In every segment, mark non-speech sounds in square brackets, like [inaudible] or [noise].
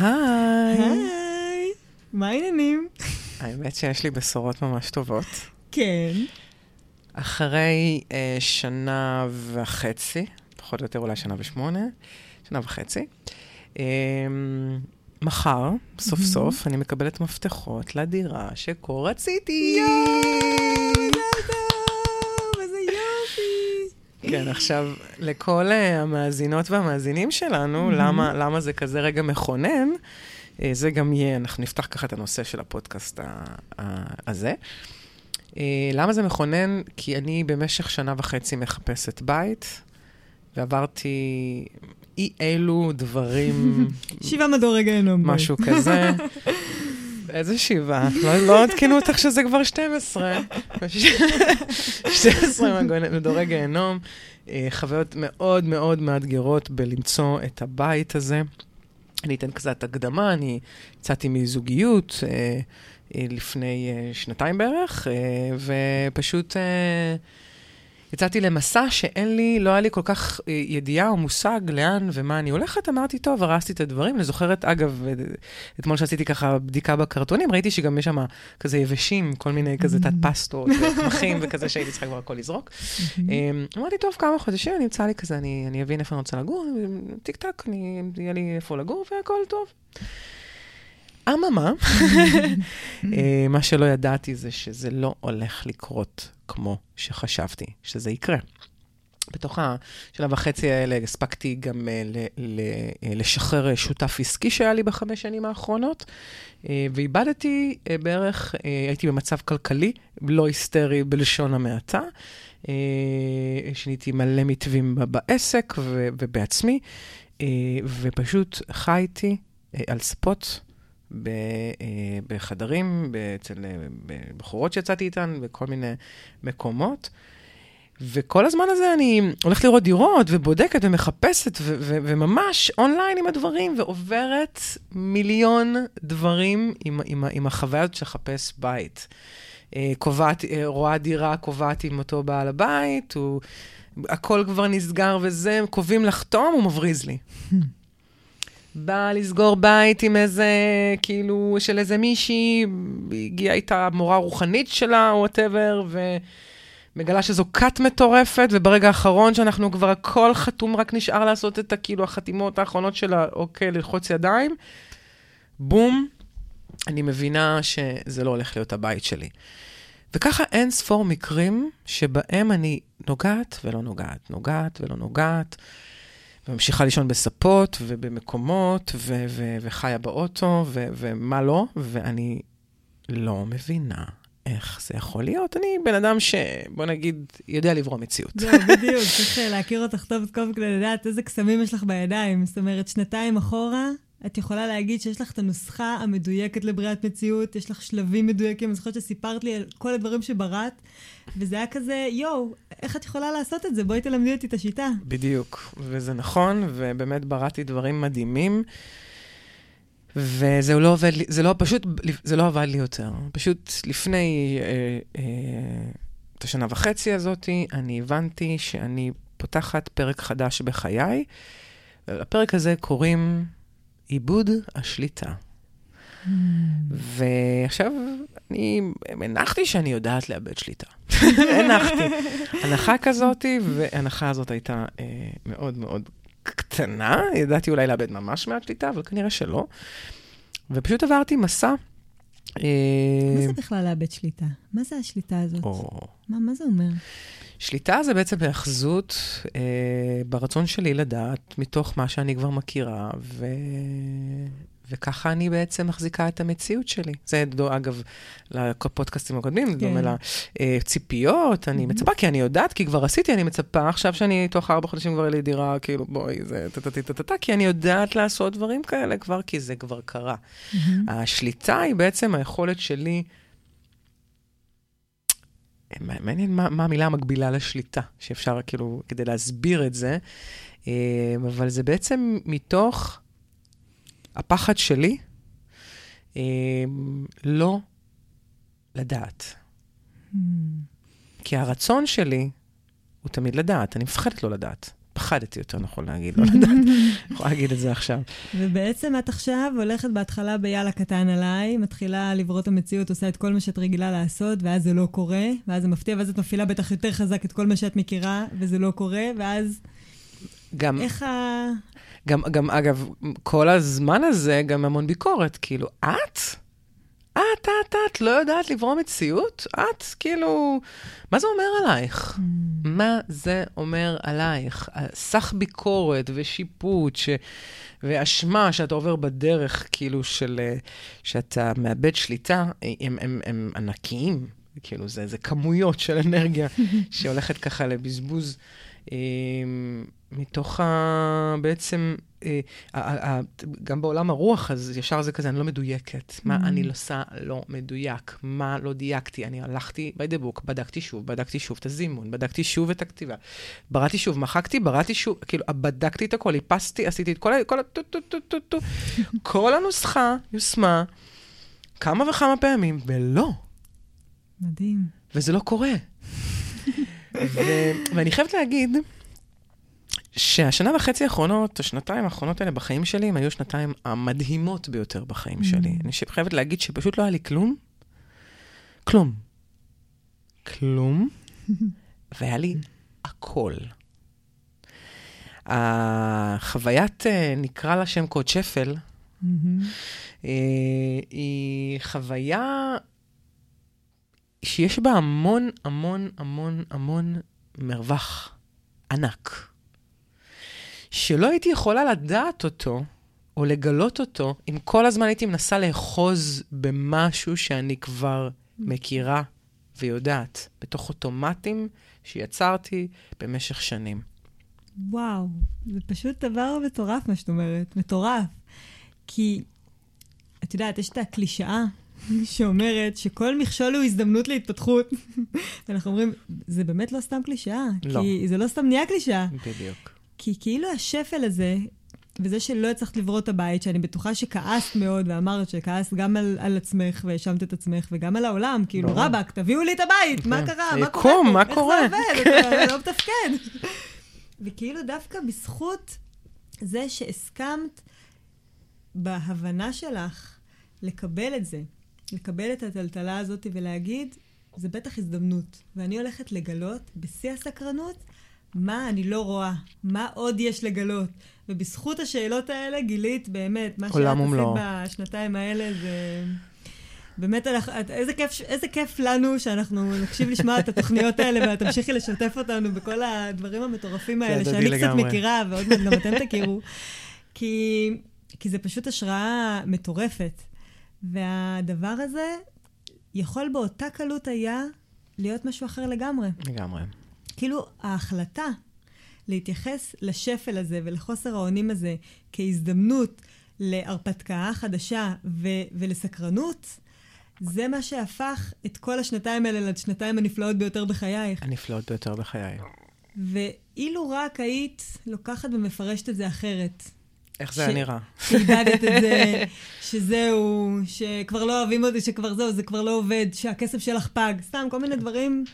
היי. היי, מה העניינים? האמת שיש לי בשורות ממש טובות. כן. אחרי אה, שנה וחצי, פחות או יותר אולי שנה ושמונה, שנה וחצי, אה, מחר, סוף סוף, אני מקבלת מפתחות לדירה שכה רציתי. מזל טוב, איזה יופי. כן, עכשיו, לכל אה, המאזינות והמאזינים שלנו, למה, למה זה כזה רגע מכונן, אה, זה גם יהיה, אנחנו נפתח ככה את הנושא של הפודקאסט הזה. אה, למה זה מכונן? כי אני במשך שנה וחצי מחפשת בית, ועברתי אי אלו דברים, שבעה מדורי גיהנום. משהו כזה. [laughs] איזה שבעה? לא, לא עדכנו אותך שזה כבר 12. 12 מדורי גיהנום. אה, חוויות מאוד מאוד מאתגרות בלמצוא את הבית הזה. אני אתן קצת הקדמה, אני יצאתי מזוגיות אה, אה, לפני שנתיים בערך, ופשוט יצאתי למסע שאין לי, לא היה לי כל כך אה, ידיעה או מושג לאן ומה אני הולכת. אמרתי, טוב, הרסתי את הדברים. אני זוכרת, אגב, אה, אתמול שעשיתי ככה בדיקה בקרטונים, ראיתי שגם יש שם כזה יבשים, כל מיני כזה תת פסטות וקמחים וכזה שהייתי צריכה כבר הכל לזרוק. אמ, אמרתי, טוב, כמה חודשים, אני אמצא לי כזה, אני אני אבין איפה אני רוצה לגור, טיק טק, יהיה לי איפה לגור והכל טוב. אממה, [laughs] אה, מה שלא ידעתי זה שזה לא הולך לקרות כמו שחשבתי שזה יקרה. בתוך השנה וחצי האלה הספקתי גם אה, ל- ל- אה, לשחרר שותף עסקי שהיה לי בחמש שנים האחרונות, ואיבדתי בערך, הייתי במצב כלכלי לא היסטרי בלשון המעטה. שיניתי מלא מתווים בעסק ובעצמי, ופשוט חייתי על ספות. ב- אה, בחדרים, אצל אה, בחורות שיצאתי איתן, בכל מיני מקומות. וכל הזמן הזה אני הולכת לראות דירות, ובודקת ומחפשת, ו- ו- וממש אונליין עם הדברים, ועוברת מיליון דברים עם, עם, עם החוויה הזאת של לחפש בית. אה, קובעת, אה, רואה דירה, קובעת עם אותו בעל הבית, הוא, הכל כבר נסגר וזה, קובעים לחתום, הוא מבריז לי. [laughs] באה לסגור בית עם איזה, כאילו, של איזה מישהי, הגיעה איתה מורה רוחנית שלה, או וואטאבר, ומגלה שזו כת מטורפת, וברגע האחרון שאנחנו כבר הכל חתום, רק נשאר לעשות את, הכאילו, החתימות האחרונות שלה, אוקיי, ללחוץ ידיים, בום, אני מבינה שזה לא הולך להיות הבית שלי. וככה אין ספור מקרים שבהם אני נוגעת ולא נוגעת, נוגעת ולא נוגעת, וממשיכה לישון בספות ובמקומות, ו- ו- וחיה באוטו, ו- ומה לא, ואני לא מבינה איך זה יכול להיות. אני בן אדם שבוא נגיד, יודע לברוא מציאות. זהו, בדיוק, צריך אה, להכיר אותך טוב טוב כדי לדעת איזה קסמים יש לך בידיים. זאת אומרת, שנתיים אחורה, את יכולה להגיד שיש לך את הנוסחה המדויקת לבריאת מציאות, יש לך שלבים מדויקים. אני זוכרת שסיפרת לי על כל הדברים שבראת, וזה היה כזה, יואו, איך את יכולה לעשות את זה? בואי תלמדי אותי את השיטה. בדיוק, וזה נכון, ובאמת בראתי דברים מדהימים, וזה לא עובד לי, זה לא, פשוט, זה לא עבד לי יותר. פשוט לפני אה, אה, את השנה וחצי הזאתי, אני הבנתי שאני פותחת פרק חדש בחיי, ולפרק הזה קוראים עיבוד השליטה. ועכשיו, אני הנחתי שאני יודעת לאבד שליטה. [laughs] הנחתי. הנחה כזאתי, וההנחה הזאת הייתה אה, מאוד מאוד קטנה. ידעתי אולי לאבד ממש מעט שליטה, אבל כנראה שלא. ופשוט עברתי מסע. אה, מה זה בכלל לאבד שליטה? מה זה השליטה הזאת? או... מה, מה זה אומר? שליטה זה בעצם היאחזות אה, ברצון שלי לדעת מתוך מה שאני כבר מכירה, ו... וככה אני בעצם מחזיקה את המציאות שלי. זה, דו, אגב, לפודקאסטים הקודמים, כן. דומה לציפיות, אני מצפה, כי אני יודעת, כי כבר עשיתי, אני מצפה עכשיו שאני תוך ארבע חודשים כבר לי דירה, כאילו, בואי, זה טה-טה-טה-טה, כי אני יודעת לעשות דברים כאלה כבר, כי זה כבר קרה. השליטה היא בעצם היכולת שלי... מעניין מה, מה המילה המקבילה לשליטה, שאפשר כאילו, כדי להסביר את זה, אבל זה בעצם מתוך הפחד שלי לא לדעת. כי הרצון שלי הוא תמיד לדעת, אני מפחדת לא לדעת. פחדתי יותר נכון להגיד, לא לדעת, [laughs] יכולה להגיד את זה עכשיו. ובעצם את עכשיו הולכת בהתחלה ביאללה קטן עליי, מתחילה לברוא את המציאות, עושה את כל מה שאת רגילה לעשות, ואז זה לא קורה, ואז זה מפתיע, ואז את מפעילה בטח יותר חזק את כל מה שאת מכירה, וזה לא קורה, ואז... גם, איך ה... גם, גם, אגב, כל הזמן הזה, גם המון ביקורת, כאילו, את? את, את, את לא יודעת לברוא מציאות? את, כאילו, מה זה אומר עלייך? מה זה אומר עלייך? סך ביקורת ושיפוט ש... ואשמה שאתה עובר בדרך, כאילו, של... אה, שאתה מאבד שליטה, הם, הם, הם ענקיים. כאילו, זה, זה כמויות של אנרגיה [laughs] שהולכת ככה לבזבוז. אה, מתוך ה... בעצם, אה, ה, ה, גם בעולם הרוח, אז ישר זה כזה, אני לא מדויקת. Mm-hmm. מה אני עושה לא מדויק? מה לא דייקתי? אני הלכתי by the book, בדקתי שוב, בדקתי שוב את הזימון, בדקתי שוב את הכתיבה. בראתי שוב, מחקתי, בראתי שוב, כאילו, בדקתי את הכל, איפסתי, עשיתי את כל ה... כל [laughs] הנוסחה יושמה כמה וכמה פעמים, ולא. מדהים. וזה לא קורה. ואני חייבת להגיד, שהשנה וחצי האחרונות, השנתיים האחרונות האלה בחיים שלי, הם היו השנתיים המדהימות ביותר בחיים mm. שלי. אני חייבת להגיד שפשוט לא היה לי כלום. כלום. כלום. [laughs] והיה לי הכל. החוויית, אה, נקרא לה שם קוד שפל, mm-hmm. אה, היא חוויה שיש בה המון, המון, המון, המון מרווח ענק. שלא הייתי יכולה לדעת אותו, או לגלות אותו, אם כל הזמן הייתי מנסה לאחוז במשהו שאני כבר מכירה ויודעת, בתוך אוטומטים שיצרתי במשך שנים. וואו, זה פשוט דבר מטורף, מה שאת אומרת. מטורף. כי, את יודעת, יש את הקלישאה שאומרת שכל מכשול הוא הזדמנות להתפתחות. [laughs] ואנחנו אומרים, זה באמת לא סתם קלישאה. לא. כי זה לא סתם נהיה קלישאה. בדיוק. כי כאילו השפל הזה, וזה שלא הצלחת לברוא את הבית, שאני בטוחה שכעסת מאוד, ואמרת שכעסת גם על, על עצמך והאשמת את עצמך, וגם על העולם, כאילו, רבאק, תביאו לי את הבית, מה כן. קרה? מה קורה פה? מה קורה? איך זה עובד? אתה לא מתפקד. [laughs] וכאילו דווקא בזכות זה שהסכמת בהבנה שלך לקבל את זה, לקבל את הטלטלה הזאת ולהגיד, זה בטח הזדמנות. ואני הולכת לגלות, בשיא הסקרנות, מה אני לא רואה, מה עוד יש לגלות. ובזכות השאלות האלה גילית באמת, מה שאת עשית בשנתיים האלה זה... באמת, איזה כיף, איזה כיף לנו שאנחנו נקשיב לשמוע את התוכניות האלה, ואת תמשיכי לשתף אותנו בכל הדברים המטורפים האלה, שאני לגמרי. קצת מכירה, ועוד מעט גם אתם תכירו. כי, כי זה פשוט השראה מטורפת. והדבר הזה יכול באותה קלות היה להיות משהו אחר לגמרי. לגמרי. כאילו, ההחלטה להתייחס לשפל הזה ולחוסר האונים הזה כהזדמנות להרפתקה חדשה ו- ולסקרנות, זה מה שהפך את כל השנתיים האלה לשנתיים הנפלאות ביותר בחייך. הנפלאות ביותר בחיי. ואילו רק היית לוקחת ומפרשת את זה אחרת. איך זה ש... נראה? שאיבדת את זה, שזהו, שכבר לא אוהבים אותי, שכבר זהו, זה כבר לא עובד, שהכסף שלך פג. סתם, כל מיני דברים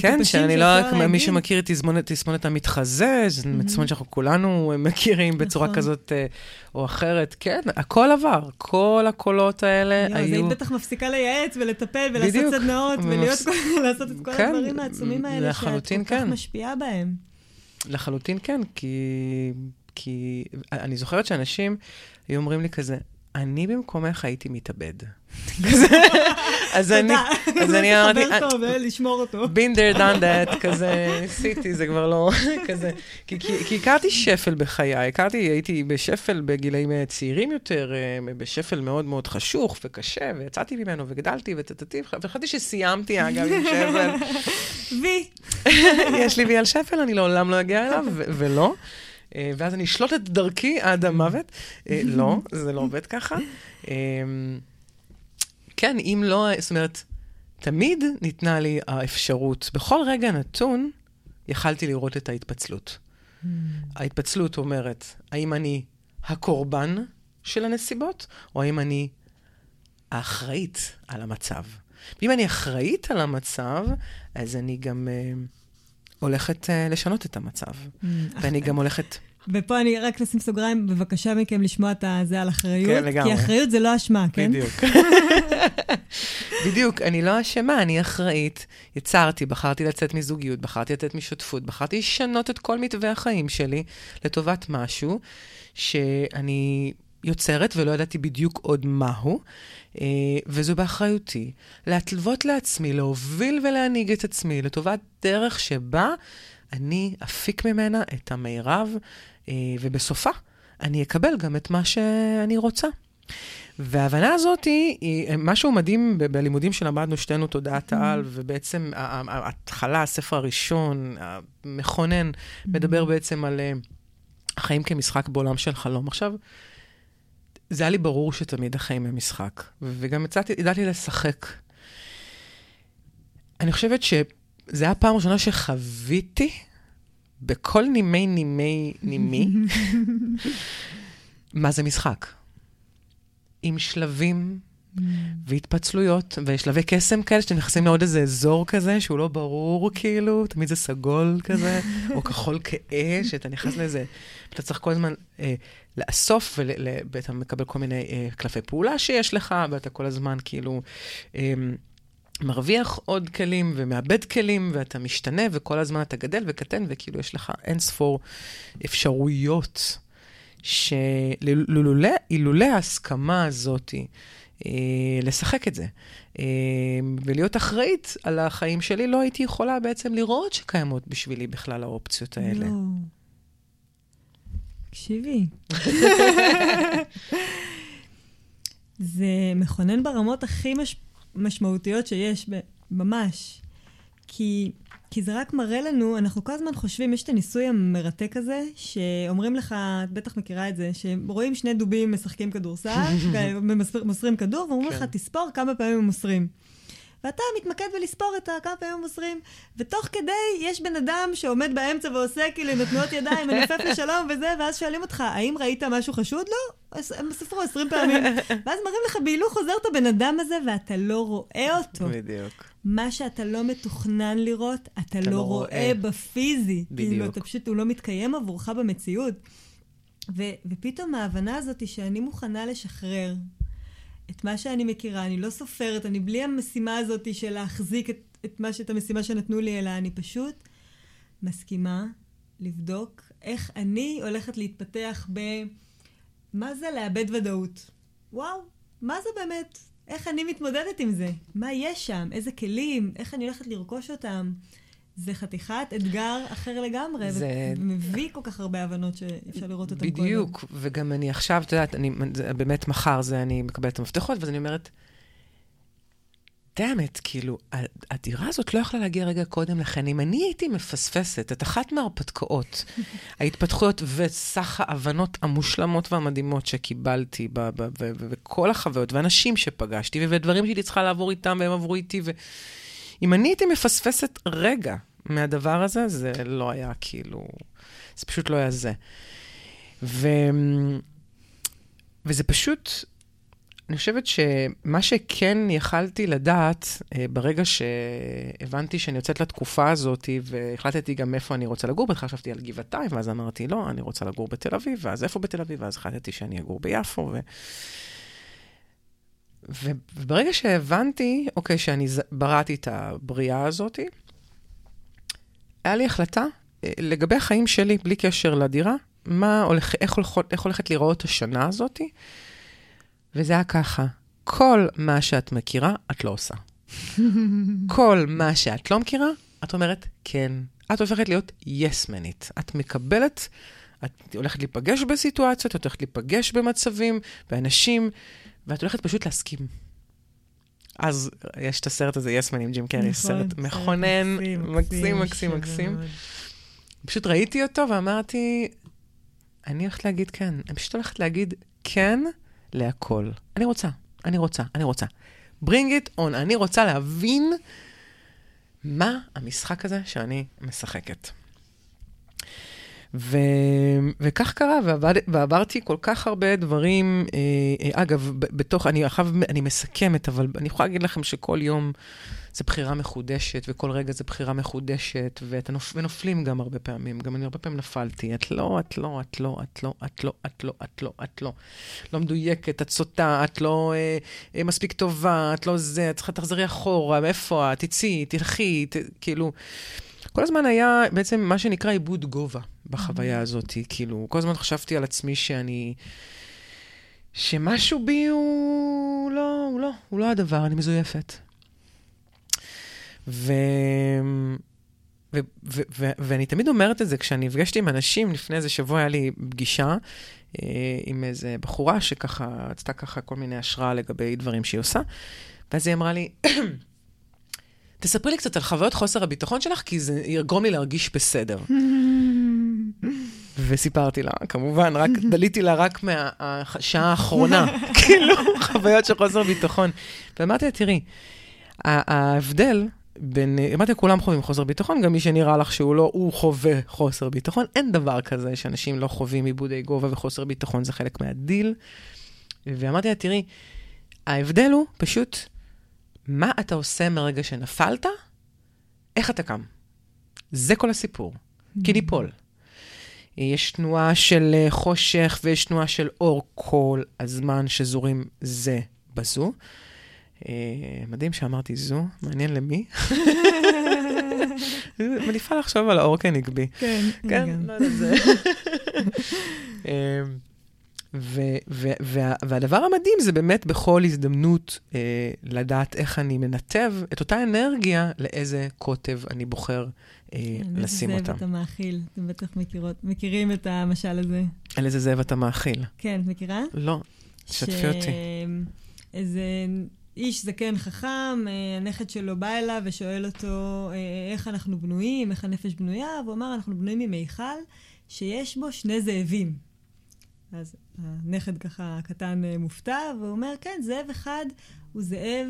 כן, שאני לא, מי שמכיר את תסמונת המתחזה, זה mm-hmm. תסמונת שאנחנו כולנו מכירים בצורה נכון. כזאת אה, או אחרת. כן, הכל עבר, כל הקולות האלה היו... אז היית בטח מפסיקה לייעץ ולטפל ולעשות סדנאות ולעשות [laughs] את כל כן, הדברים העצומים האלה שאת כל כך כן. משפיעה בהם. לחלוטין כן, כי... כי אני זוכרת שאנשים היו אומרים לי כזה, אני במקומך הייתי מתאבד. [laughs] אז אני, [laughs] אז אני אמרתי... תודה, חבר טוב, אה, לשמור אותו. been there, done that, כזה, ניסיתי, זה כבר לא, [laughs] כזה. כי הכרתי שפל בחיי, הכרתי, הייתי בשפל בגילאים אה, צעירים יותר, אה, בשפל מאוד מאוד חשוך וקשה, ויצאתי ממנו וגדלתי וטטטי, וחשבתי שסיימתי, אגב, עם שפל. וי. יש לי וי על שפל, אני לעולם לא אגיע אליו, ולא. אה, ואז אני אשלוט את דרכי עד המוות. אה, לא, זה לא עובד ככה. אה, כן, אם לא, זאת אומרת, תמיד ניתנה לי האפשרות, בכל רגע נתון, יכלתי לראות את ההתפצלות. ההתפצלות אומרת, האם אני הקורבן של הנסיבות, או האם אני האחראית על המצב. ואם אני אחראית על המצב, אז אני גם... הולכת uh, לשנות את המצב. Mm, ואני גם הולכת... ופה אני רק אשים סוגריים, בבקשה מכם לשמוע את זה על אחריות. כן, לגמרי. כי אחריות זה לא אשמה, כן? בדיוק. [laughs] בדיוק, אני לא אשמה, אני אחראית. יצרתי, בחרתי לצאת מזוגיות, בחרתי לצאת משותפות, בחרתי לשנות את כל מתווה החיים שלי לטובת משהו שאני יוצרת ולא ידעתי בדיוק עוד מהו, אה, וזו באחריותי. להתלוות לעצמי, להוביל ולהנהיג את עצמי לטובת דרך שבה אני אפיק ממנה את המירב, אה, ובסופה אני אקבל גם את מה שאני רוצה. וההבנה הזאת היא משהו מדהים בלימודים שלמדנו שתינו תודעת mm-hmm. העל, ובעצם ההתחלה, הספר הראשון, המכונן, mm-hmm. מדבר בעצם על אה, החיים כמשחק בעולם של חלום. עכשיו, זה היה לי ברור שתמיד החיים הם משחק, וגם יצאתי, ידעתי לשחק. אני חושבת שזו הייתה הפעם הראשונה שחוויתי בכל נימי נימי נימי [laughs] מה זה משחק. עם שלבים והתפצלויות, ושלבי קסם כאלה, שאתם נכנסים לעוד איזה אזור כזה, שהוא לא ברור, כאילו, תמיד זה סגול כזה, [laughs] או כחול כאה, שאתה נכנס לזה, ואתה צריך כל הזמן אה, לאסוף, ואתה מקבל כל מיני אה, קלפי פעולה שיש לך, ואתה כל הזמן כאילו... אה, מרוויח עוד כלים ומאבד כלים, ואתה משתנה, וכל הזמן אתה גדל וקטן, וכאילו יש לך אין ספור אפשרויות שאילולא ההסכמה הזאת אה, לשחק את זה, אה, ולהיות אחראית על החיים שלי, לא הייתי יכולה בעצם לראות שקיימות בשבילי בכלל האופציות האלה. לא. תקשיבי. [laughs] זה מכונן ברמות הכי מש... משמעותיות שיש, ממש. כי כי זה רק מראה לנו, אנחנו כל הזמן חושבים, יש את הניסוי המרתק הזה, שאומרים לך, את בטח מכירה את זה, שרואים שני דובים משחקים כדורסל, [laughs] מוסרים כדור, ואומרים לך, כן. תספור כמה פעמים הם מוסרים. ואתה מתמקד בלספור את כמה פעמים הם מוסרים, ותוך כדי יש בן אדם שעומד באמצע ועושה כאילו עם תנועות ידיים, [laughs] מנופף לשלום וזה, ואז שואלים אותך, האם ראית משהו חשוד? לא, הם ספרו עשרים פעמים. [laughs] ואז מראים לך בהילוך חוזר את הבן אדם הזה, ואתה לא רואה אותו. בדיוק. מה שאתה לא מתוכנן לראות, אתה, אתה לא, לא רואה, רואה בפיזי. בדיוק. כאילו, אתה פשוט, הוא לא מתקיים עבורך במציאות. ו- ופתאום ההבנה הזאת היא שאני מוכנה לשחרר את מה שאני מכירה, אני לא סופרת, אני בלי המשימה הזאת של להחזיק את, את, מה, את המשימה שנתנו לי, אלא אני פשוט מסכימה לבדוק איך אני הולכת להתפתח ב... מה זה לאבד ודאות? וואו, מה זה באמת? איך אני מתמודדת עם זה? מה יש שם? איזה כלים? איך אני הולכת לרכוש אותם? זה חתיכת אתגר אחר לגמרי, זה... ומביא כל כך הרבה הבנות שאפשר לראות אותן קודם. בדיוק, וגם אני עכשיו, את יודעת, אני, באמת מחר זה אני מקבלת את המפתחות, ואז אני אומרת, דאמת, כאילו, הדירה הזאת לא יכלה להגיע רגע קודם לכן. אם אני הייתי מפספסת את אחת מההרפתקאות, [laughs] ההתפתחויות וסך ההבנות המושלמות והמדהימות שקיבלתי, וכל החוויות, ואנשים שפגשתי, ודברים שהייתי צריכה לעבור איתם והם עברו איתי, ואם אני הייתי מפספסת רגע מהדבר הזה, זה לא היה כאילו, זה פשוט לא היה זה. ו... וזה פשוט, אני חושבת שמה שכן יכלתי לדעת, אה, ברגע שהבנתי שאני יוצאת לתקופה הזאת, והחלטתי גם איפה אני רוצה לגור, בהתחלה חשבתי על גבעתיים, ואז אמרתי, לא, אני רוצה לגור בתל אביב, ואז איפה בתל אביב? ואז החלטתי שאני אגור ביפו, ו... וברגע שהבנתי, אוקיי, שאני בראתי את הבריאה הזאת, היה לי החלטה אה, לגבי החיים שלי, בלי קשר לדירה, מה הולך, איך, הולכות, איך הולכת לראות השנה הזאת, וזה היה ככה, כל מה שאת מכירה, את לא עושה. [laughs] כל מה שאת לא מכירה, את אומרת, כן. את הופכת להיות יסמנית. Yes את מקבלת, את הולכת להיפגש בסיטואציות, את הולכת להיפגש במצבים, באנשים, ואת הולכת פשוט להסכים. אז יש את הסרט הזה, יסמן עם ג'ים קרי, נכון, סרט מכונן, מקסים, מקסים, מקסים. פשוט ראיתי אותו ואמרתי, אני הולכת להגיד כן. אני פשוט הולכת להגיד כן להכל. אני רוצה, אני רוצה, אני רוצה. bring it on. אני רוצה להבין מה המשחק הזה שאני משחקת. ו... וכך קרה, ועבד... ועברתי כל כך הרבה דברים. אה, אה, אגב, בתוך, אני אחר אני מסכמת, אבל אני יכולה להגיד לכם שכל יום זה בחירה מחודשת, וכל רגע זה בחירה מחודשת, ואתה נופ... ונופלים גם הרבה פעמים. גם אני הרבה פעמים נפלתי. את לא, את לא, את לא, את לא, את לא, את לא, את לא, את לא. לא מדויקת, את סוטה, את לא אה, אה, מספיק טובה, את לא זה, את צריכה, תחזרי אחורה, מאיפה את? תצאי, תלכי, כאילו... כל הזמן היה בעצם מה שנקרא עיבוד גובה בחוויה הזאת. כאילו, כל הזמן חשבתי על עצמי שאני... שמשהו בי הוא לא, הוא לא, הוא לא הדבר, אני מזויפת. ו... ו- ו- ו- ואני תמיד אומרת את זה, כשאני נפגשתי עם אנשים, לפני איזה שבוע היה לי פגישה אה, עם איזה בחורה שככה, רצתה ככה כל מיני השראה לגבי דברים שהיא עושה, ואז היא אמרה לי, תספרי לי קצת על חוויות חוסר הביטחון שלך, כי זה יגרום לי להרגיש בסדר. [laughs] וסיפרתי לה, כמובן, רק [laughs] דליתי לה רק מהשעה [laughs] האחרונה, כאילו, חוויות של חוסר ביטחון. ואמרתי לה, תראי, ההבדל בין, אמרתי, כולם חווים חוסר ביטחון, גם מי שנראה לך שהוא לא, הוא חווה חוסר ביטחון. אין דבר כזה שאנשים לא חווים עיבודי גובה וחוסר ביטחון, זה חלק מהדיל. ואמרתי לה, תראי, ההבדל הוא פשוט, מה אתה עושה מרגע שנפלת, איך אתה קם. זה כל הסיפור. כי ניפול. יש תנועה של אה, חושך ויש תנועה של אור כל הזמן שזורים זה בזו. אה, מדהים שאמרתי זו, מעניין למי. [laughs] מניפה לחשוב על האור כנגבי. כן, כן, לא יודעת זה. [laughs] והדבר המדהים זה באמת בכל הזדמנות אה, לדעת איך אני מנתב את אותה אנרגיה לאיזה קוטב אני בוחר אה, לשים אותם. איזה זאב אתה מאכיל, אתם בטח מכירות, מכירים את המשל הזה. על איזה זאב אתה מאכיל. כן, את מכירה? לא, תשתפי אותי. איזה איש זקן חכם, אה, הנכד שלו בא אליו ושואל אותו אה, איך אנחנו בנויים, איך הנפש בנויה, והוא אמר, אנחנו בנויים ממיכל שיש בו שני זאבים. אז הנכד ככה קטן אה, מופתע, והוא אומר, כן, זאב אחד הוא זאב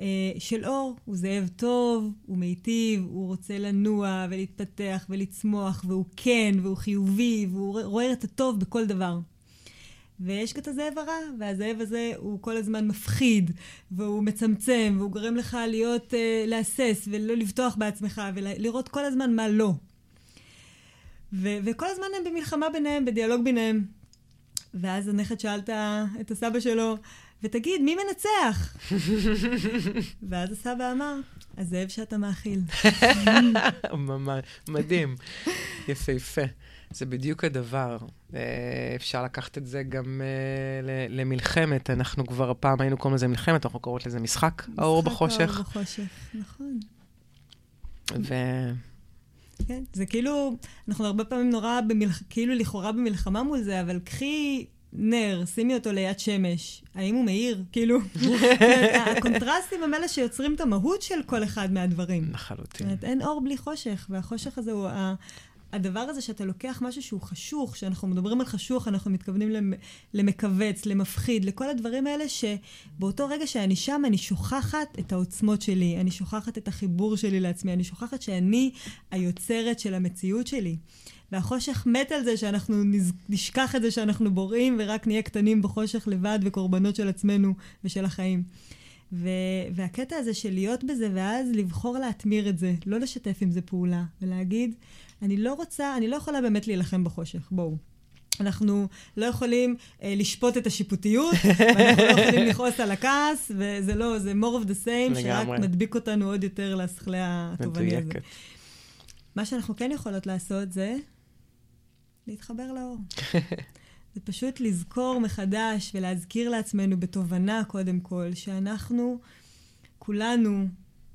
אה, של אור, הוא זאב טוב, הוא מיטיב, הוא רוצה לנוע ולהתפתח ולצמוח, והוא כן, והוא חיובי, והוא רואה את הטוב בכל דבר. ויש את הזאב הרע, והזאב הזה הוא כל הזמן מפחיד, והוא מצמצם, והוא גורם לך להיות, uh, להסס, ולא לבטוח בעצמך, ולראות כל הזמן מה לא. ו- וכל הזמן הם במלחמה ביניהם, בדיאלוג ביניהם. ואז הנכד שאל את הסבא שלו, ותגיד, מי מנצח? [laughs] ואז הסבא אמר, הזאב שאתה מאכיל. ממש, מדהים, יפהפה. זה בדיוק הדבר. אה, אפשר לקחת את זה גם אה, למלחמת. אנחנו כבר פעם היינו קוראים לזה מלחמת, אנחנו קוראות לזה משחק האור בחושך. משחק האור בחושך, נכון. ו... כן, זה כאילו, אנחנו הרבה פעמים נורא, במלח... כאילו לכאורה במלחמה מול זה, אבל קחי נר, שימי אותו ליד שמש, האם הוא מאיר? כאילו, [laughs] הקונטרסטים הם אלה שיוצרים את המהות של כל אחד מהדברים. לחלוטין. זאת אומרת, אין אור בלי חושך, והחושך הזה הוא הדבר הזה שאתה לוקח משהו שהוא חשוך, כשאנחנו מדברים על חשוך, אנחנו מתכוונים למכווץ, למפחיד, לכל הדברים האלה שבאותו רגע שאני שם, אני שוכחת את העוצמות שלי, אני שוכחת את החיבור שלי לעצמי, אני שוכחת שאני היוצרת של המציאות שלי. והחושך מת על זה שאנחנו נשכח את זה שאנחנו בוראים ורק נהיה קטנים בחושך לבד וקורבנות של עצמנו ושל החיים. ו- והקטע הזה של להיות בזה ואז לבחור להתמיר את זה, לא לשתף עם זה פעולה, ולהגיד, אני לא רוצה, אני לא יכולה באמת להילחם בחושך, בואו. אנחנו לא יכולים אה, לשפוט את השיפוטיות, [laughs] ואנחנו לא יכולים לכעוס על הכעס, וזה לא, זה more of the same, לגמרי. שרק מדביק אותנו עוד יותר לשכלי התובעני הזה. מה שאנחנו כן יכולות לעשות זה להתחבר לאור. [laughs] זה פשוט לזכור מחדש ולהזכיר לעצמנו בתובנה, קודם כל, שאנחנו כולנו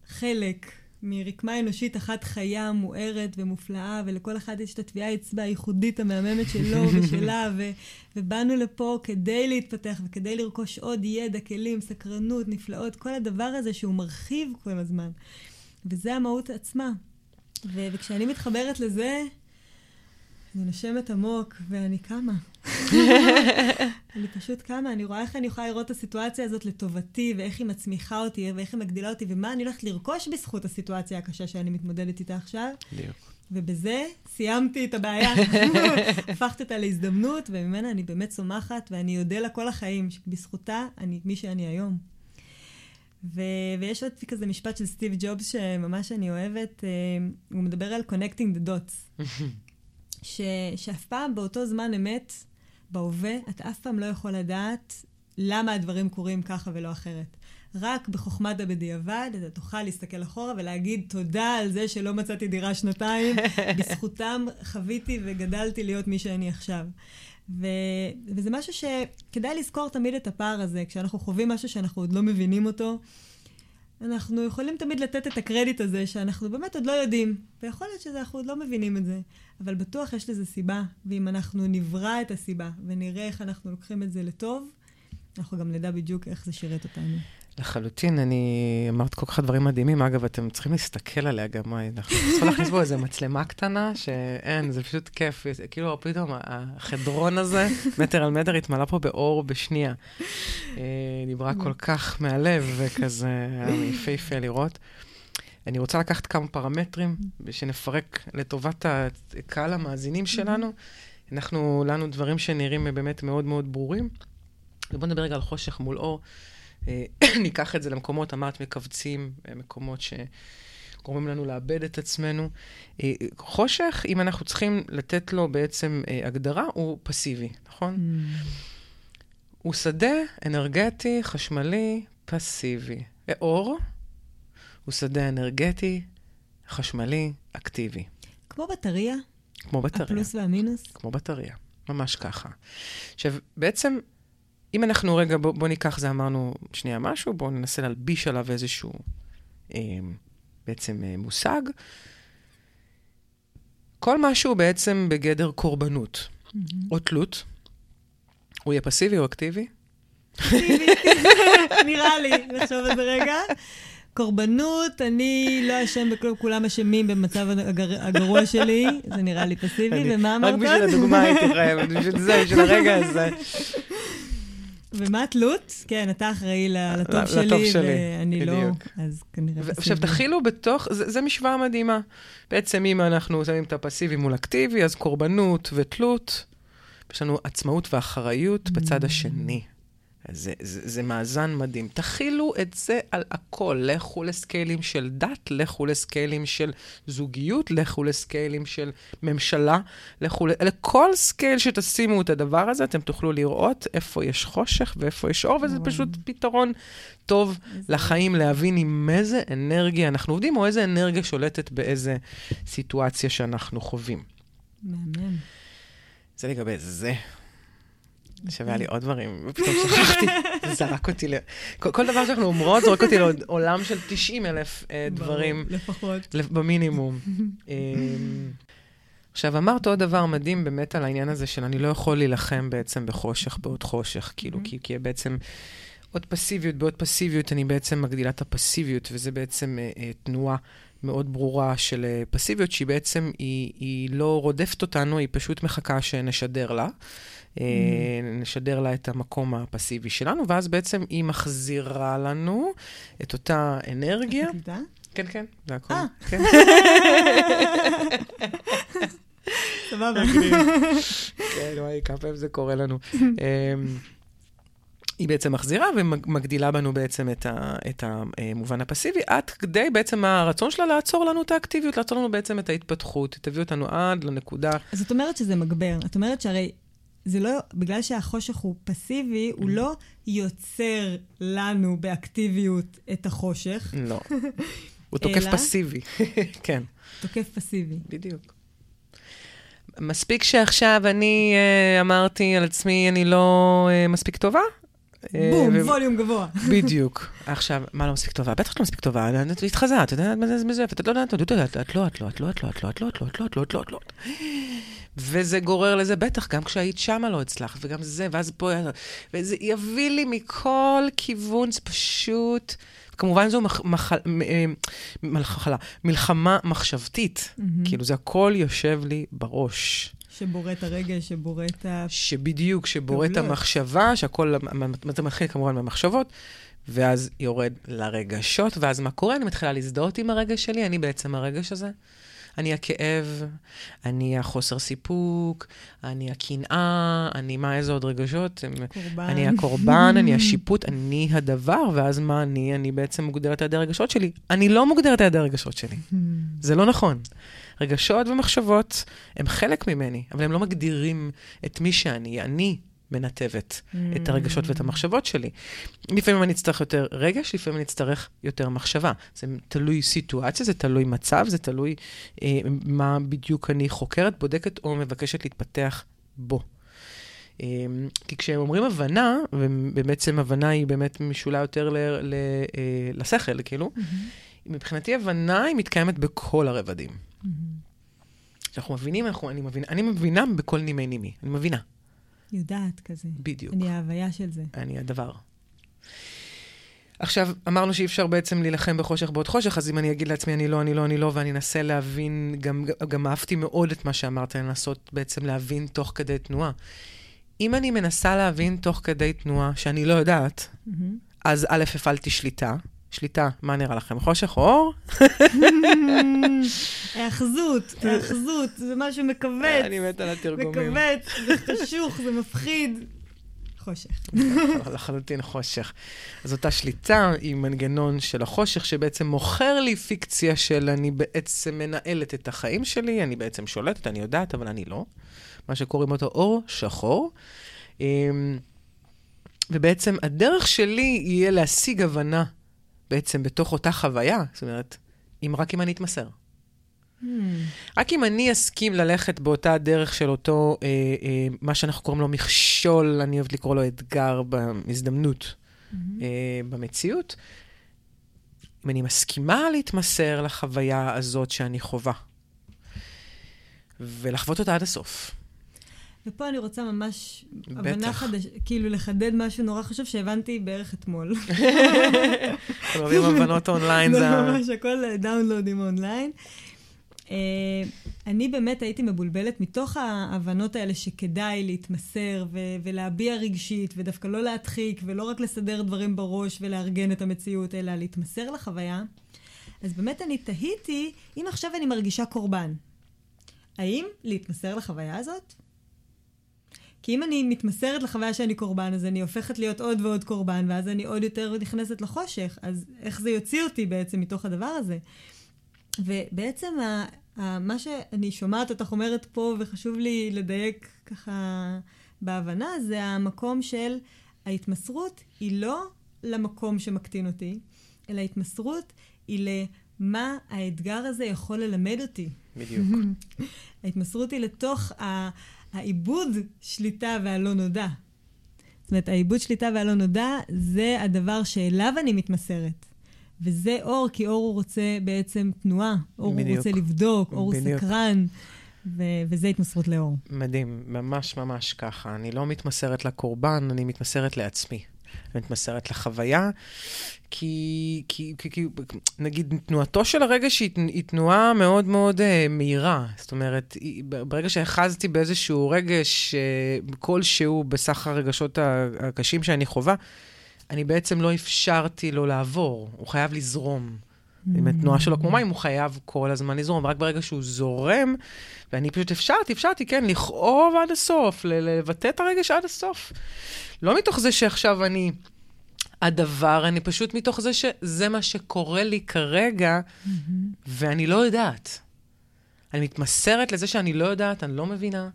חלק מרקמה אנושית אחת חיה, מוארת ומופלאה, ולכל אחד יש את הטביעה אצבע הייחודית המהממת שלו [laughs] ושלה, ו- ובאנו לפה כדי להתפתח וכדי לרכוש עוד ידע, כלים, סקרנות, נפלאות, כל הדבר הזה שהוא מרחיב כל הזמן. וזה המהות עצמה. ו- וכשאני מתחברת לזה, אני נושמת עמוק ואני קמה. [laughs] אני פשוט קמה, אני רואה איך אני יכולה לראות את הסיטואציה הזאת לטובתי, ואיך היא מצמיחה אותי, ואיך היא מגדילה אותי, ומה אני הולכת לרכוש בזכות הסיטואציה הקשה שאני מתמודדת איתה עכשיו. בדיוק. ובזה סיימתי את הבעיה. [laughs] הפכת אותה להזדמנות, וממנה אני באמת צומחת, ואני אודה לה כל החיים, שבזכותה אני מי שאני היום. ו- ויש עוד כזה משפט של סטיב ג'ובס שממש אני אוהבת, אה, הוא מדבר על connecting the dots. [laughs] ש- שאף פעם באותו זמן אמת, בהווה, אתה אף פעם לא יכול לדעת למה הדברים קורים ככה ולא אחרת. רק בחוכמת הבדיעבד אתה תוכל להסתכל אחורה ולהגיד תודה על זה שלא מצאתי דירה שנתיים, [laughs] בזכותם חוויתי וגדלתי להיות מי שאני עכשיו. ו... וזה משהו שכדאי לזכור תמיד את הפער הזה, כשאנחנו חווים משהו שאנחנו עוד לא מבינים אותו. אנחנו יכולים תמיד לתת את הקרדיט הזה שאנחנו באמת עוד לא יודעים, ויכול להיות שאנחנו עוד לא מבינים את זה, אבל בטוח יש לזה סיבה, ואם אנחנו נברא את הסיבה ונראה איך אנחנו לוקחים את זה לטוב, אנחנו גם נדע בדיוק איך זה שירת אותנו. לחלוטין, אני אמרת כל כך דברים מדהימים. אגב, אתם צריכים להסתכל עליה גם, אנחנו צריכים להכניס בו איזה מצלמה קטנה, שאין, זה פשוט כיף. כאילו, פתאום החדרון הזה, מטר על מטר, התמלא פה באור בשנייה. אה, דיברה כל כך מהלב, וכזה, היה יפהפה לראות. אני רוצה לקחת כמה פרמטרים, שנפרק לטובת הקהל המאזינים שלנו. אנחנו, לנו דברים שנראים באמת מאוד מאוד ברורים. ובואו נדבר רגע על חושך מול אור. אה, [coughs] ניקח את זה למקומות, אמרת, מכווצים, אה, מקומות שגורמים לנו לאבד את עצמנו. אה, חושך, אם אנחנו צריכים לתת לו בעצם הגדרה, הוא פסיבי, נכון? Mm. הוא שדה אנרגטי, חשמלי, פסיבי. אור הוא שדה אנרגטי, חשמלי, אקטיבי. כמו בטריה? כמו בטריה. הפלוס והמינוס? כמו בטריה, ממש ככה. עכשיו, בעצם אם אנחנו רגע, בוא, בוא ניקח זה, אמרנו שנייה משהו, בואו ננסה להלביש עליו איזשהו אה, בעצם אה, מושג. כל משהו בעצם בגדר קורבנות mm-hmm. או תלות, הוא יהיה פסיבי או אקטיבי? פסיבי, [laughs] נראה לי, נחשוב על זה רגע. קורבנות, אני לא אשם בכלום, כולם אשמים במצב הגר, הגרוע שלי, זה נראה לי פסיבי, ומה אמרת? רק בשביל הדוגמה הייתי חייבת, בשביל זה, בשביל הרגע הזה. ומה התלות? כן, אתה אחראי לטוב שלי, לטוב שלי, ואני לא, אז כנראה פסיבי. עכשיו, תכילו בתוך, זו משוואה מדהימה. בעצם אם אנחנו שמים את הפסיבי מול אקטיבי, אז קורבנות ותלות, יש לנו עצמאות ואחריות בצד mm. השני. זה, זה, זה מאזן מדהים. תכילו את זה על הכל. לכו לסקיילים של דת, לכו לסקיילים של זוגיות, לכו לסקיילים של ממשלה, לכו לכל scale שתשימו את הדבר הזה, אתם תוכלו לראות איפה יש חושך ואיפה יש אור, וזה פשוט פתרון טוב לחיים, להבין עם איזה אנרגיה אנחנו עובדים, או איזה אנרגיה שולטת באיזה סיטואציה שאנחנו חווים. מהמם. זה לגבי זה. היה לי עוד דברים, ופתאום שכחתי, [laughs] זרק אותי ל... כל דבר שאנחנו אומרות זורק אותי לעולם של 90 אלף אה, דברים. לפחות. במינימום. אמ, עכשיו, אמרת עוד דבר מדהים באמת על העניין הזה של אני לא יכול להילחם בעצם בחושך בעוד חושך, כאילו, כי, כי בעצם עוד פסיביות בעוד פסיביות, אני בעצם מגדילה את הפסיביות, וזה בעצם אה, אה, תנועה מאוד ברורה של אה, פסיביות, שהיא בעצם, היא, היא לא רודפת אותנו, היא פשוט מחכה שנשדר לה. אה, mm. נשדר לה את המקום הפסיבי שלנו, ואז בעצם היא מחזירה לנו את אותה אנרגיה. כן, כן, זה הכול. אה. כן. [laughs] סבבה. כן, וואי, כמה פעמים זה קורה לנו. [laughs] היא בעצם מחזירה ומגדילה בנו בעצם את, ה, את המובן הפסיבי, עד כדי בעצם הרצון שלה לעצור לנו את האקטיביות, לעצור לנו בעצם את ההתפתחות, תביא אותנו עד לנקודה. אז זאת אומרת שזה מגבר. את אומרת שהרי זה לא, בגלל שהחושך הוא פסיבי, הוא לא יוצר לנו באקטיביות את החושך. לא. [laughs] הוא תוקף פסיבי, [laughs] כן. תוקף פסיבי. בדיוק. מספיק שעכשיו אני uh, אמרתי על עצמי, אני לא uh, מספיק טובה? בום. ווליום גבוה. בדיוק. עכשיו, מה לא מספיק טובה? בטח לא מספיק טובה, את התחזה, את יודעת מה זה מזויף, את לא יודעת, את לא את לא, את לא, את לא, את לא, את לא, את לא, את לא, את לא, את לא, את לא, את לא. וזה גורר לזה, בטח, גם כשהיית שמה לא הצלחת, וגם זה, ואז פה, וזה יביא לי מכל כיוון, זה פשוט... כמובן זו מח, מח, מחלה, מלחמה מחשבתית. Mm-hmm. כאילו, זה הכל יושב לי בראש. שבורא את הרגש, שבורא את ה... שבדיוק, שבורא את המחשבה, שהכל, זה מתחיל כמובן מהמחשבות, ואז יורד לרגשות, ואז מה קורה? אני מתחילה להזדהות עם הרגש שלי, אני בעצם הרגש הזה. אני הכאב, אני החוסר סיפוק, אני הקנאה, אני מה, איזה עוד רגשות? קורבן. אני הקורבן, אני [laughs] השיפוט, אני הדבר, ואז מה אני? אני בעצם מוגדרת על ידי הרגשות שלי. אני לא מוגדרת על ידי הרגשות שלי. [laughs] זה לא נכון. רגשות ומחשבות הם חלק ממני, אבל הם לא מגדירים את מי שאני. אני מנתבת את הרגשות ואת המחשבות שלי. לפעמים אני אצטרך יותר רגש, לפעמים אני אצטרך יותר מחשבה. זה תלוי סיטואציה, זה תלוי מצב, זה תלוי אה, מה בדיוק אני חוקרת, בודקת או מבקשת להתפתח בו. אה, כי כשהם אומרים הבנה, ובעצם הבנה היא באמת משולה יותר ל, ל, אה, לשכל, כאילו, מבחינתי הבנה היא מתקיימת בכל הרבדים. כשאנחנו מבינים, אנחנו, אני, מבינה, אני מבינה בכל נימי נימי, אני מבינה. יודעת כזה. בדיוק. אני ההוויה של זה. אני הדבר. עכשיו, אמרנו שאי אפשר בעצם להילחם בחושך בעוד חושך, אז אם אני אגיד לעצמי אני לא, אני לא, אני לא, ואני אנסה להבין, גם, גם אהבתי מאוד את מה שאמרת, לנסות בעצם להבין תוך כדי תנועה. אם אני מנסה להבין תוך כדי תנועה שאני לא יודעת, Mm-hmm. אז א', הפעלתי שליטה. שליטה, מה נראה לכם? חושך או אור? היאחזות, היאחזות, זה משהו מכווץ. אני מת על התרגומים. מכווץ, זה חשוך, זה מפחיד. חושך. [laughs] לחלוטין חושך. אז אותה שליטה היא מנגנון של החושך, שבעצם מוכר לי פיקציה של אני בעצם מנהלת את החיים שלי, אני בעצם שולטת, אני יודעת, אבל אני לא. מה שקוראים אותו אור שחור. אמ, ובעצם הדרך שלי יהיה להשיג הבנה בעצם בתוך אותה חוויה, זאת אומרת, אם רק אם אני אתמסר. Hmm. רק אם אני אסכים ללכת באותה דרך של אותו, אה, אה, מה שאנחנו קוראים לו מכשול, אני אוהבת לקרוא לו אתגר בהזדמנות Mm-hmm. אה, במציאות, אם אני מסכימה להתמסר לחוויה הזאת שאני חווה, ולחוות אותה עד הסוף. ופה אני רוצה ממש בטח. הבנה חדשה, כאילו לחדד משהו נורא חשוב שהבנתי בערך אתמול. אתם אוהבים הבנות אונליין, זה ממש הכל דאונלודים אונליין. אה, אני באמת הייתי מבולבלת מתוך ההבנות האלה שכדאי להתמסר ו- ולהביע רגשית, ודווקא לא להדחיק, ולא רק לסדר דברים בראש ולארגן את המציאות, אלא להתמסר לחוויה. אז באמת אני תהיתי, אם עכשיו אני מרגישה קורבן, האם להתמסר לחוויה הזאת? כי אם אני מתמסרת לחוויה שאני קורבן, אז אני הופכת להיות עוד ועוד קורבן, ואז אני עוד יותר נכנסת לחושך. אז איך זה יוציא אותי בעצם מתוך הדבר הזה? ובעצם ה, ה, מה שאני שומעת אותך אומרת פה, וחשוב לי לדייק ככה בהבנה, זה המקום של ההתמסרות היא לא למקום שמקטין אותי, אלא ההתמסרות היא למה האתגר הזה יכול ללמד אותי. בדיוק. [laughs] ההתמסרות היא לתוך ה- העיבוד שליטה והלא נודע. זאת אומרת, העיבוד שליטה והלא נודע זה הדבר שאליו אני מתמסרת. וזה אור, כי אור הוא רוצה בעצם תנועה. אור הוא בדיוק. רוצה לבדוק, אור הוא בדיוק. סקרן, ו- וזה התמסרות לאור. מדהים, ממש ממש ככה. אני לא מתמסרת לקורבן, אני מתמסרת לעצמי. אני מתמסרת לחוויה, כי, כי, כי, כי נגיד, תנועתו של הרגש היא, היא תנועה מאוד מאוד uh, מהירה. זאת אומרת, היא, ברגע שאחזתי באיזשהו רגש uh, כלשהו בסך הרגשות הקשים שאני חווה, אני בעצם לא אפשרתי לו לעבור, הוא חייב לזרום. אם התנועה שלו כמו מים, הוא חייב כל הזמן לזרום. רק ברגע שהוא זורם, ואני פשוט אפשרתי, אפשרתי, כן, לכאוב עד הסוף, לבטא את הרגש עד הסוף. לא מתוך זה שעכשיו אני הדבר, אני פשוט מתוך זה שזה מה שקורה לי כרגע, ואני לא יודעת. אני מתמסרת לזה שאני לא יודעת, אני לא מבינה.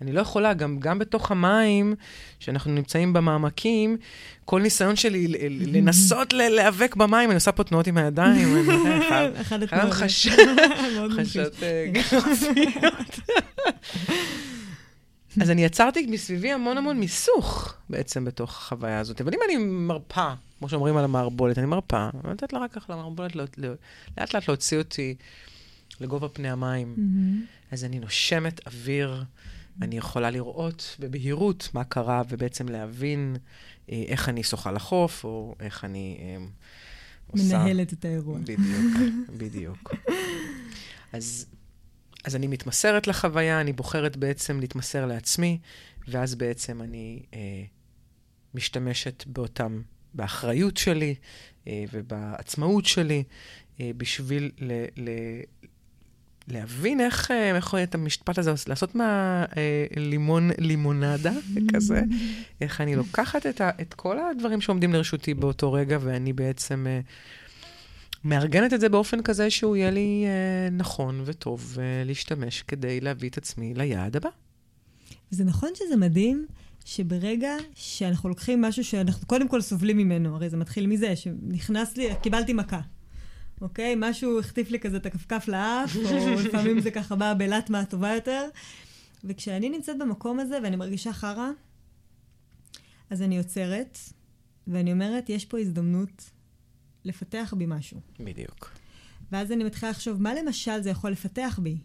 אני לא יכולה, גם, גם בתוך המים, שאנחנו נמצאים במעמקים, כל ניסיון שלי [laughs] לנסות להיאבק במים, אני עושה פה תנועות עם הידיים, חייב- [laughs] אחד התנועות. חשת [laughs] אה, גרפיות. אז אני יצרתי מסביבי המון המון מיסוך בעצם בתוך החוויה הזאת. אבל אם אני מרפה, כמו שאומרים על המערבולת, אני מרפה, אני נותנת לה רק ככה למערבולת, לא- לא- לאט לאט להוציא אותי לגובה פני המים. אז אני נושמת אוויר, אני יכולה לראות בבהירות מה קרה, ובעצם להבין אה, איך אני שוחה לחוף, או איך אני אה, עושה... מנהלת את האירוע. בדיוק, [laughs] בדיוק. אז, אז אני מתמסרת לחוויה, אני בוחרת בעצם להתמסר לעצמי, ואז בעצם אני אה, משתמשת באותם, באחריות שלי אה, ובעצמאות שלי, אה, בשביל ל, ל, להבין איך, אה, איך את המשפט הזה, לעשות מהלימון לימונדה כזה, איך אני לוקחת את, ה, את כל הדברים שעומדים לרשותי באותו רגע, ואני בעצם אה, מארגנת את זה באופן כזה שהוא יהיה לי אה, נכון וטוב אה, להשתמש כדי להביא את עצמי ליעד הבא. זה נכון שזה מדהים שברגע שאנחנו לוקחים משהו שאנחנו קודם כל סובלים ממנו, הרי זה מתחיל מזה שנכנס לי, קיבלתי מכה. אוקיי? משהו החטיף לי כזה את הכפכף לאף, או לפעמים זה ככה בא בלטמה טובה יותר. וכשאני נמצאת במקום הזה ואני מרגישה חרא, אז אני עוצרת, ואני אומרת, יש פה הזדמנות לפתח בי משהו. בדיוק. ואז אני מתחילה לחשוב, מה למשל זה יכול לפתח בי?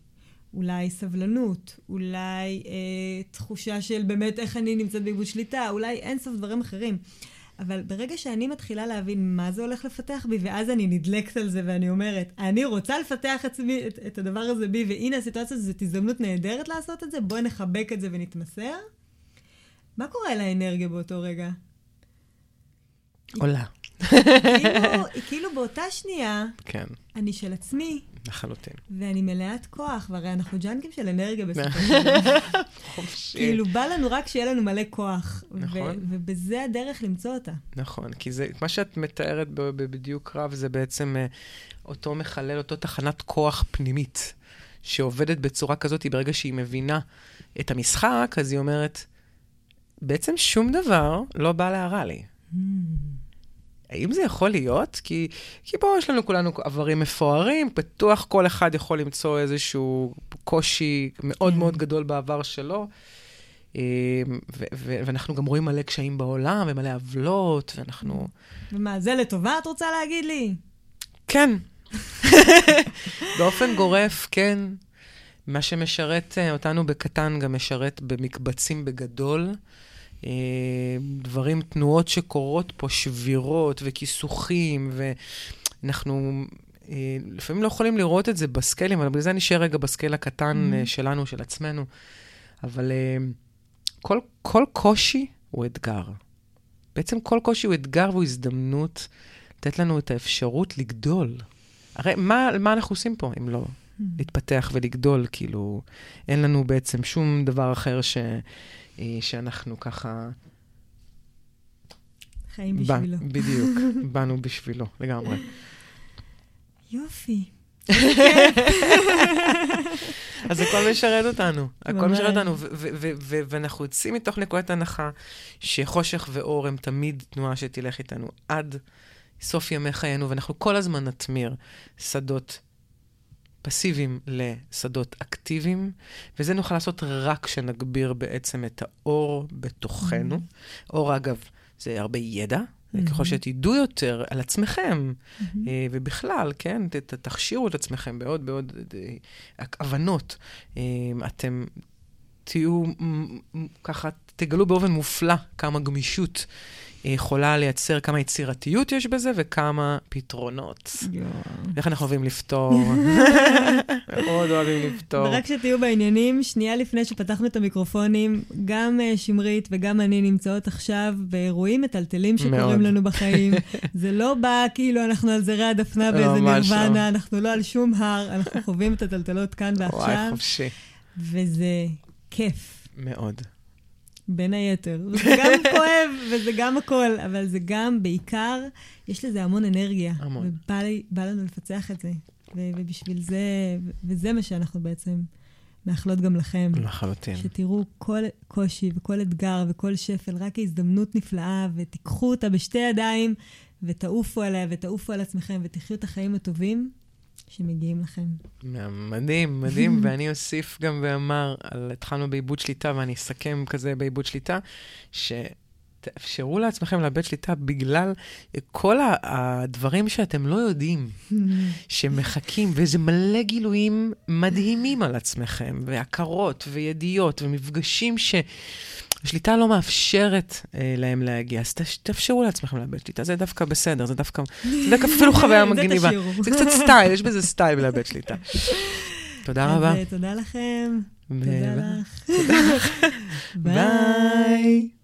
אולי סבלנות, אולי אה, תחושה של באמת איך אני נמצאת באיבוד שליטה, אולי אין סוף דברים אחרים. אבל ברגע שאני מתחילה להבין מה זה הולך לפתח בי, ואז אני נדלקת על זה ואני אומרת, אני רוצה לפתח עצמי, את, את הדבר הזה בי, והנה הסיטואציה הזאת, זאת הזדמנות נהדרת לעשות את זה, בואי נחבק את זה ונתמסר. מה קורה לאנרגיה באותו רגע? עולה. כאילו, כאילו באותה שנייה, כן. אני של עצמי. לחלוטין. ואני מלאת כוח, והרי אנחנו ג'אנקים של אנרגיה בסופו של [laughs] דבר. כאילו, בא לנו רק שיהיה לנו מלא כוח. נכון. ובזה הדרך למצוא אותה. נכון, כי זה, מה שאת מתארת בדיוק רב, זה בעצם uh, אותו מחלל, אותו תחנת כוח פנימית, שעובדת בצורה כזאת, ברגע שהיא מבינה את המשחק, אז היא אומרת, בעצם שום דבר לא בא להרע לי. Mm. האם זה יכול להיות? כי, כי בואו, יש לנו כולנו עברים מפוארים, בטוח כל אחד יכול למצוא איזשהו קושי מאוד כן. מאוד גדול בעבר שלו. ו- ואנחנו גם רואים מלא קשיים בעולם ומלא עוולות, ואנחנו... ומה, זה לטובה את רוצה להגיד לי? כן. [laughs] באופן גורף, כן. מה שמשרת אה, אותנו בקטן גם משרת במקבצים בגדול. אה, דברים, תנועות שקורות פה, שבירות וכיסוכים, ואנחנו אה, לפעמים לא יכולים לראות את זה בסקיילים, אבל בגלל זה נשאר רגע בסקייל הקטן mm-hmm. שלנו, של עצמנו. אבל כל, כל קושי הוא אתגר. בעצם כל קושי הוא אתגר והוא הזדמנות לתת לנו את האפשרות לגדול. הרי מה, מה אנחנו עושים פה אם לא mm-hmm. להתפתח ולגדול? כאילו, אין לנו בעצם שום דבר אחר ש... אה, שאנחנו ככה... חיים בשבילו. בדיוק, [laughs] באנו בשבילו, לגמרי. יופי. [laughs] אז הכל משרת אותנו, הכל משרת אותנו, ואנחנו יוצאים מתוך נקודת הנחה שחושך ואור הם תמיד תנועה שתלך איתנו עד סוף ימי חיינו, ואנחנו כל הזמן נתמיר שדות פסיביים לשדות אקטיביים, וזה נוכל לעשות רק כשנגביר בעצם את האור בתוכנו. Mm-hmm. אור, אגב, זה הרבה ידע. Mm-hmm. ככל שתדעו יותר על עצמכם, mm-hmm. ובכלל, כן, ת, תכשירו את עצמכם בעוד בעוד אה, הבנות. אה, אתם תהיו, ככה, תגלו באופן מופלא כמה גמישות יכולה לייצר כמה יצירתיות יש בזה וכמה פתרונות. איך אנחנו אוהבים לפתור. [laughs] מאוד אוהבים לפתור. ורק שתהיו בעניינים, שנייה לפני שפתחנו את המיקרופונים, גם uh, שמרית וגם אני נמצאות עכשיו באירועים מטלטלים שקורים לנו בחיים. [laughs] זה לא בא כאילו אנחנו על זרי הדפנה באיזה לא. נירוונה, אנחנו לא על שום הר, אנחנו חווים את הטלטלות כאן ועכשיו. וואי, חופשי. וזה כיף. מאוד. בין היתר. זה גם [laughs] כואב וזה גם הכל, אבל זה גם, בעיקר, יש לזה המון אנרגיה. המון. ובא לנו לפצח את זה. ובשביל זה, וזה מה שאנחנו בעצם מאחלות גם לכם. לחלוטין. שתראו כל קושי וכל אתגר וכל שפל רק כהזדמנות נפלאה, ותיקחו אותה בשתי ידיים, ותעופו עליה ותעופו על עצמכם, ותחיו את החיים הטובים. שמגיעים לכם. מדהים, מדהים, [laughs] ואני אוסיף גם ואמר, על, התחלנו בעיבוד שליטה, ואני אסכם כזה בעיבוד שליטה, שתאפשרו לעצמכם לאבד שליטה בגלל כל הדברים שאתם לא יודעים, [laughs] שמחכים, וזה מלא גילויים מדהימים על עצמכם, והכרות, וידיעות, ומפגשים ש... השליטה לא מאפשרת אה, להם להגיע, אז תאפשרו לעצמכם לאבד שליטה, זה דווקא בסדר, זה דווקא, זה דווקא אפילו [laughs] חוויה מגניבה. זה קצת style, יש בזה style בלאבד שליטה. תודה רבה. תודה לכם. תודה לך. [laughs] ביי.